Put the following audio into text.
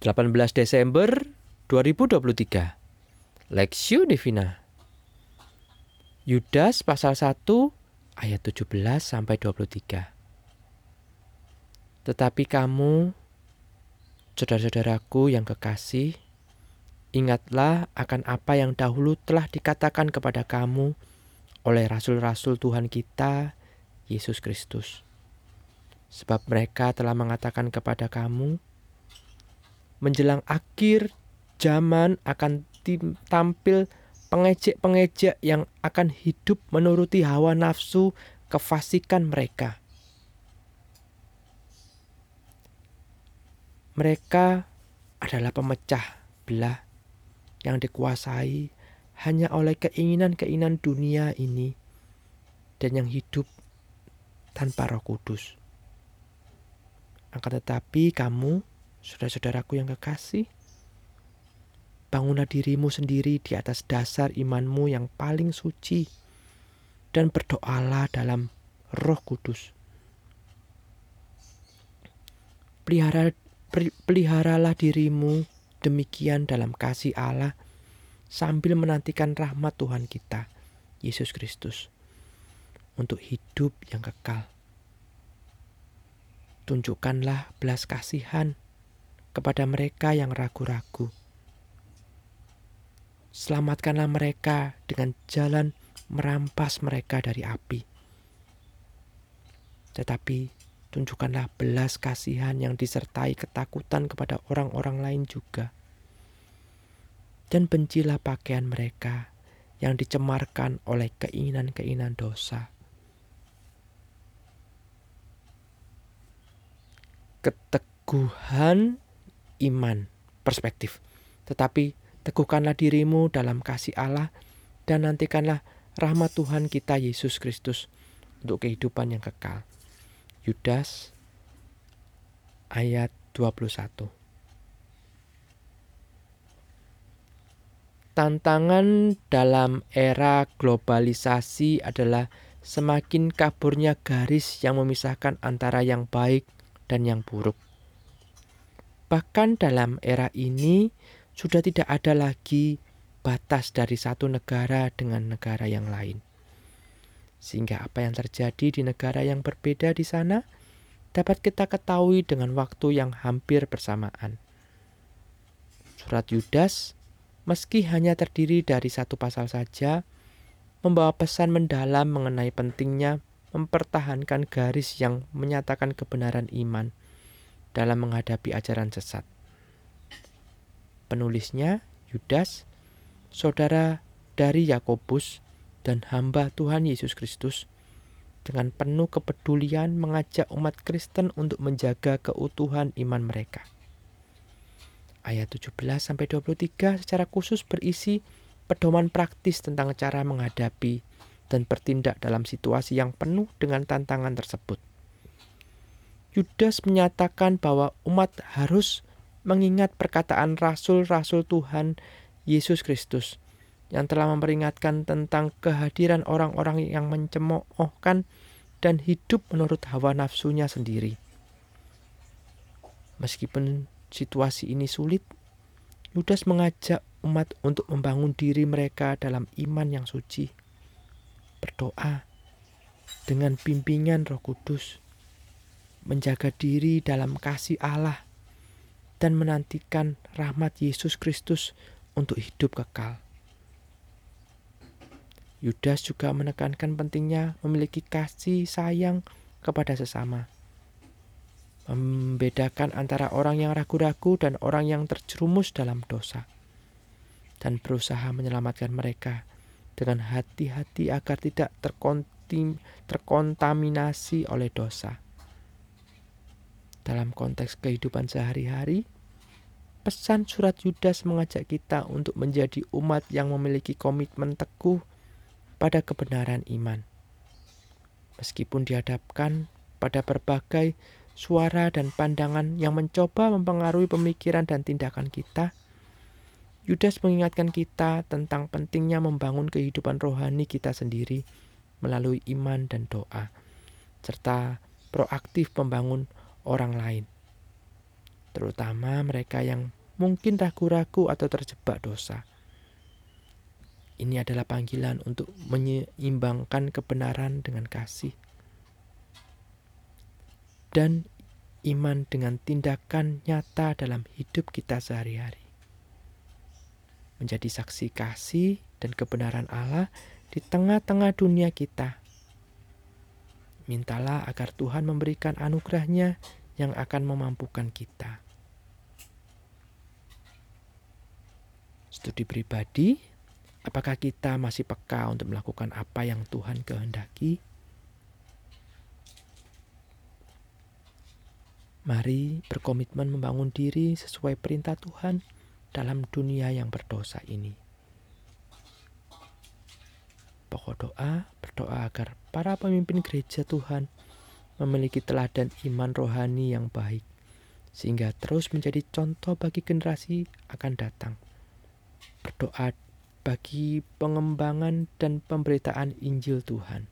18 Desember 2023 Lexio Divina. Yudas pasal 1 ayat 17 sampai 23 Tetapi kamu saudara-saudaraku yang kekasih ingatlah akan apa yang dahulu telah dikatakan kepada kamu oleh rasul-rasul Tuhan kita Yesus Kristus. Sebab mereka telah mengatakan kepada kamu menjelang akhir zaman akan tampil pengejek-pengejek yang akan hidup menuruti hawa nafsu kefasikan mereka. Mereka adalah pemecah belah yang dikuasai hanya oleh keinginan-keinginan dunia ini dan yang hidup tanpa Roh Kudus. Akan tetapi kamu Saudara-saudaraku yang kekasih, bangunlah dirimu sendiri di atas dasar imanmu yang paling suci dan berdoalah dalam Roh Kudus. Pelihara, peliharalah dirimu demikian dalam kasih Allah sambil menantikan rahmat Tuhan kita, Yesus Kristus, untuk hidup yang kekal. Tunjukkanlah belas kasihan kepada mereka yang ragu-ragu. Selamatkanlah mereka dengan jalan merampas mereka dari api. Tetapi tunjukkanlah belas kasihan yang disertai ketakutan kepada orang-orang lain juga. Dan bencilah pakaian mereka yang dicemarkan oleh keinginan-keinginan dosa. Keteguhan iman, perspektif. Tetapi teguhkanlah dirimu dalam kasih Allah dan nantikanlah rahmat Tuhan kita Yesus Kristus untuk kehidupan yang kekal. Yudas ayat 21. Tantangan dalam era globalisasi adalah semakin kaburnya garis yang memisahkan antara yang baik dan yang buruk. Bahkan dalam era ini sudah tidak ada lagi batas dari satu negara dengan negara yang lain. Sehingga apa yang terjadi di negara yang berbeda di sana dapat kita ketahui dengan waktu yang hampir bersamaan. Surat Yudas, meski hanya terdiri dari satu pasal saja, membawa pesan mendalam mengenai pentingnya mempertahankan garis yang menyatakan kebenaran iman dalam menghadapi ajaran sesat. Penulisnya Yudas, saudara dari Yakobus dan hamba Tuhan Yesus Kristus, dengan penuh kepedulian mengajak umat Kristen untuk menjaga keutuhan iman mereka. Ayat 17 sampai 23 secara khusus berisi pedoman praktis tentang cara menghadapi dan bertindak dalam situasi yang penuh dengan tantangan tersebut. Yudas menyatakan bahwa umat harus mengingat perkataan rasul-rasul Tuhan Yesus Kristus yang telah memperingatkan tentang kehadiran orang-orang yang mencemoohkan dan hidup menurut hawa nafsunya sendiri. Meskipun situasi ini sulit, Yudas mengajak umat untuk membangun diri mereka dalam iman yang suci, berdoa dengan bimbingan Roh Kudus menjaga diri dalam kasih Allah, dan menantikan rahmat Yesus Kristus untuk hidup kekal. Yudas juga menekankan pentingnya memiliki kasih sayang kepada sesama, membedakan antara orang yang ragu-ragu dan orang yang terjerumus dalam dosa, dan berusaha menyelamatkan mereka dengan hati-hati agar tidak terkontaminasi oleh dosa. Dalam konteks kehidupan sehari-hari, pesan surat Yudas mengajak kita untuk menjadi umat yang memiliki komitmen teguh pada kebenaran iman. Meskipun dihadapkan pada berbagai suara dan pandangan yang mencoba mempengaruhi pemikiran dan tindakan kita, Yudas mengingatkan kita tentang pentingnya membangun kehidupan rohani kita sendiri melalui iman dan doa, serta proaktif membangun orang lain. terutama mereka yang mungkin ragu-ragu atau terjebak dosa. Ini adalah panggilan untuk menyeimbangkan kebenaran dengan kasih dan iman dengan tindakan nyata dalam hidup kita sehari-hari. Menjadi saksi kasih dan kebenaran Allah di tengah-tengah dunia kita. Mintalah agar Tuhan memberikan anugerahnya yang akan memampukan kita. Studi pribadi, apakah kita masih peka untuk melakukan apa yang Tuhan kehendaki? Mari berkomitmen membangun diri sesuai perintah Tuhan dalam dunia yang berdosa ini. Pokok doa berdoa agar para pemimpin gereja Tuhan memiliki teladan iman rohani yang baik, sehingga terus menjadi contoh bagi generasi akan datang. Berdoa bagi pengembangan dan pemberitaan Injil Tuhan.